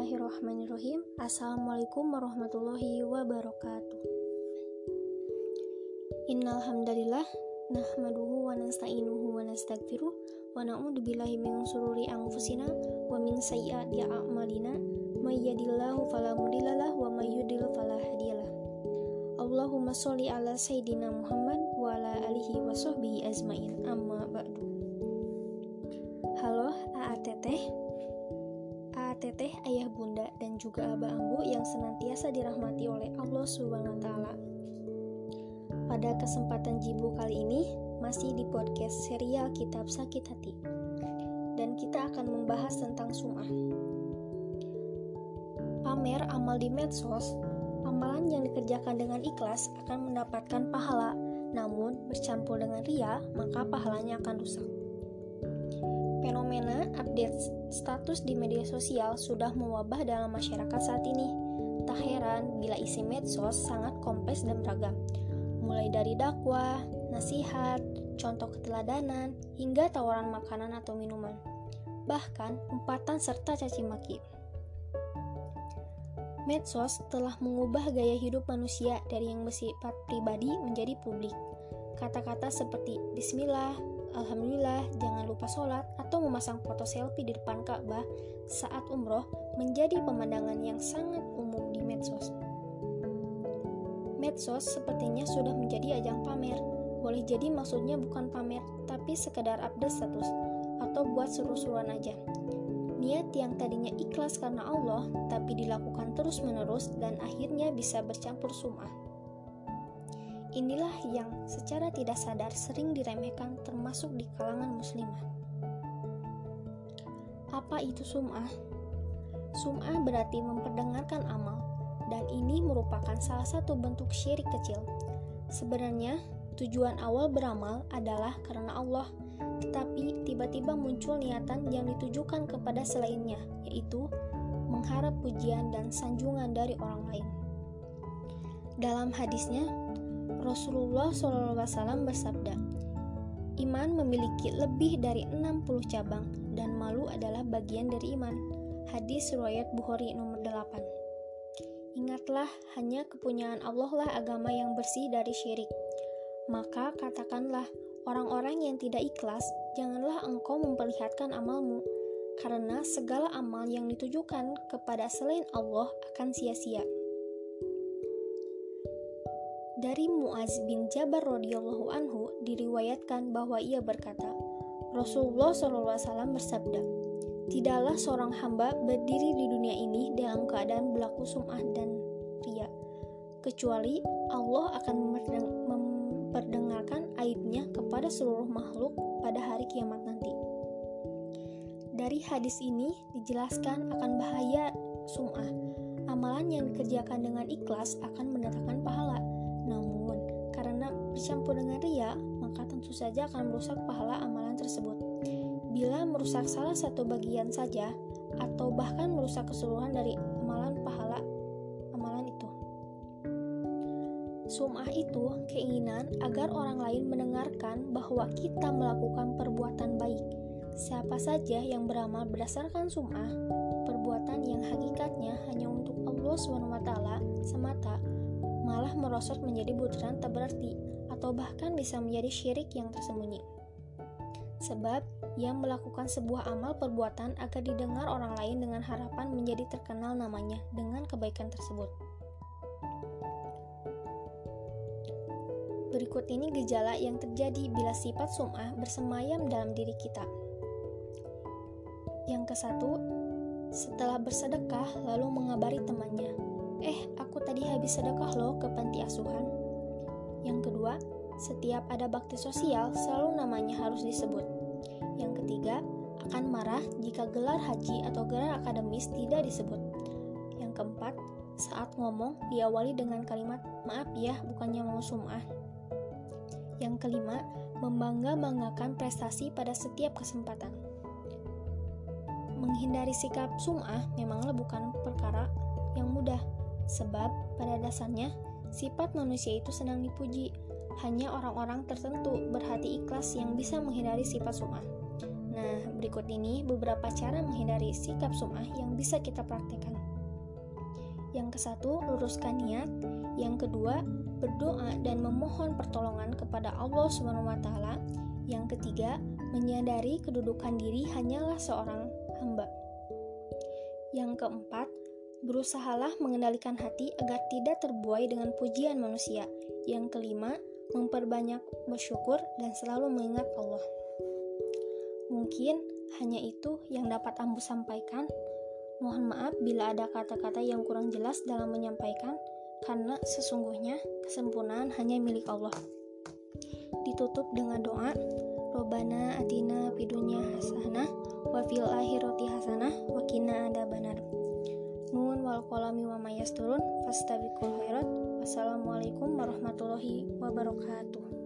Bismillahirrahmanirrahim. Assalamualaikum warahmatullahi wabarakatuh. Innal hamdalillah nahmaduhu wa nasta'inuhu wa nastaghfiruh wa na'udzu billahi min shururi anfusina wa min sayyiati a'malina. May yahdihillahu fala mudhillalah wa may yudhlil fala hadiyalah Allahumma sholli ala sayyidina Muhammad wa ala alihi wa sahbihi azmain amma ba'du. Halo AATT teteh, ayah bunda, dan juga abah ambu yang senantiasa dirahmati oleh Allah Subhanahu wa taala. Pada kesempatan Jibu kali ini masih di podcast serial Kitab Sakit Hati. Dan kita akan membahas tentang sum'ah. Pamer amal di medsos, amalan yang dikerjakan dengan ikhlas akan mendapatkan pahala, namun bercampur dengan ria, maka pahalanya akan rusak. Fenomena update status di media sosial sudah mewabah dalam masyarakat saat ini. Tak heran bila isi medsos sangat kompleks dan beragam, mulai dari dakwah, nasihat, contoh keteladanan, hingga tawaran makanan atau minuman, bahkan umpatan serta caci maki. Medsos telah mengubah gaya hidup manusia dari yang bersifat pribadi menjadi publik. Kata-kata seperti bismillah, Alhamdulillah, jangan lupa sholat atau memasang foto selfie di depan Ka'bah saat umroh menjadi pemandangan yang sangat umum di medsos. Medsos sepertinya sudah menjadi ajang pamer. Boleh jadi maksudnya bukan pamer, tapi sekedar update status atau buat seru-seruan aja. Niat yang tadinya ikhlas karena Allah, tapi dilakukan terus-menerus dan akhirnya bisa bercampur sum'ah. Inilah yang secara tidak sadar sering diremehkan termasuk di kalangan muslimah. Apa itu sum'ah? Sum'ah berarti memperdengarkan amal, dan ini merupakan salah satu bentuk syirik kecil. Sebenarnya, tujuan awal beramal adalah karena Allah, tetapi tiba-tiba muncul niatan yang ditujukan kepada selainnya, yaitu mengharap pujian dan sanjungan dari orang lain. Dalam hadisnya, Rasulullah SAW bersabda, Iman memiliki lebih dari 60 cabang dan malu adalah bagian dari iman. Hadis riwayat Bukhari nomor 8. Ingatlah, hanya kepunyaan Allah lah agama yang bersih dari syirik. Maka katakanlah, orang-orang yang tidak ikhlas, janganlah engkau memperlihatkan amalmu, karena segala amal yang ditujukan kepada selain Allah akan sia-sia. Dari Muaz bin Jabar radhiyallahu anhu diriwayatkan bahwa ia berkata, Rasulullah SAW bersabda, Tidaklah seorang hamba berdiri di dunia ini dalam keadaan berlaku sum'ah dan ria, kecuali Allah akan memperdengarkan aibnya kepada seluruh makhluk pada hari kiamat nanti. Dari hadis ini dijelaskan akan bahaya sum'ah. Amalan yang dikerjakan dengan ikhlas akan mendatangkan pahala, namun, karena bercampur dengan ria, maka tentu saja akan merusak pahala amalan tersebut. Bila merusak salah satu bagian saja, atau bahkan merusak keseluruhan dari amalan pahala amalan itu. Sum'ah itu keinginan agar orang lain mendengarkan bahwa kita melakukan perbuatan baik. Siapa saja yang beramal berdasarkan sum'ah, perbuatan yang hakikatnya hanya untuk Allah SWT semata, malah merosot menjadi butiran tak berarti atau bahkan bisa menjadi syirik yang tersembunyi. Sebab yang melakukan sebuah amal perbuatan agar didengar orang lain dengan harapan menjadi terkenal namanya dengan kebaikan tersebut. Berikut ini gejala yang terjadi bila sifat sum'ah bersemayam dalam diri kita. Yang ke satu, setelah bersedekah lalu mengabari temannya, Eh, aku tadi habis sedekah loh ke panti asuhan. Yang kedua, setiap ada bakti sosial selalu namanya harus disebut. Yang ketiga, akan marah jika gelar haji atau gelar akademis tidak disebut. Yang keempat, saat ngomong diawali dengan kalimat maaf ya, bukannya mau sum'ah. Yang kelima, membangga-banggakan prestasi pada setiap kesempatan. Menghindari sikap sum'ah memanglah bukan perkara yang mudah, Sebab pada dasarnya sifat manusia itu senang dipuji. Hanya orang-orang tertentu berhati ikhlas yang bisa menghindari sifat sum'ah. Nah, berikut ini beberapa cara menghindari sikap sum'ah yang bisa kita praktekkan. Yang ke satu, luruskan niat. Yang kedua, berdoa dan memohon pertolongan kepada Allah SWT. Yang ketiga, menyadari kedudukan diri hanyalah seorang hamba. Yang keempat, berusahalah mengendalikan hati agar tidak terbuai dengan pujian manusia. Yang kelima, memperbanyak bersyukur dan selalu mengingat Allah. Mungkin hanya itu yang dapat Ambu sampaikan. Mohon maaf bila ada kata-kata yang kurang jelas dalam menyampaikan, karena sesungguhnya kesempurnaan hanya milik Allah. Ditutup dengan doa, Robana atina pidunya hasanah wa fil akhirati hasanah wa qina adzabannar. Nun wal qalami wa mayasturun fastabiqul khairat. Wassalamualaikum warahmatullahi wabarakatuh.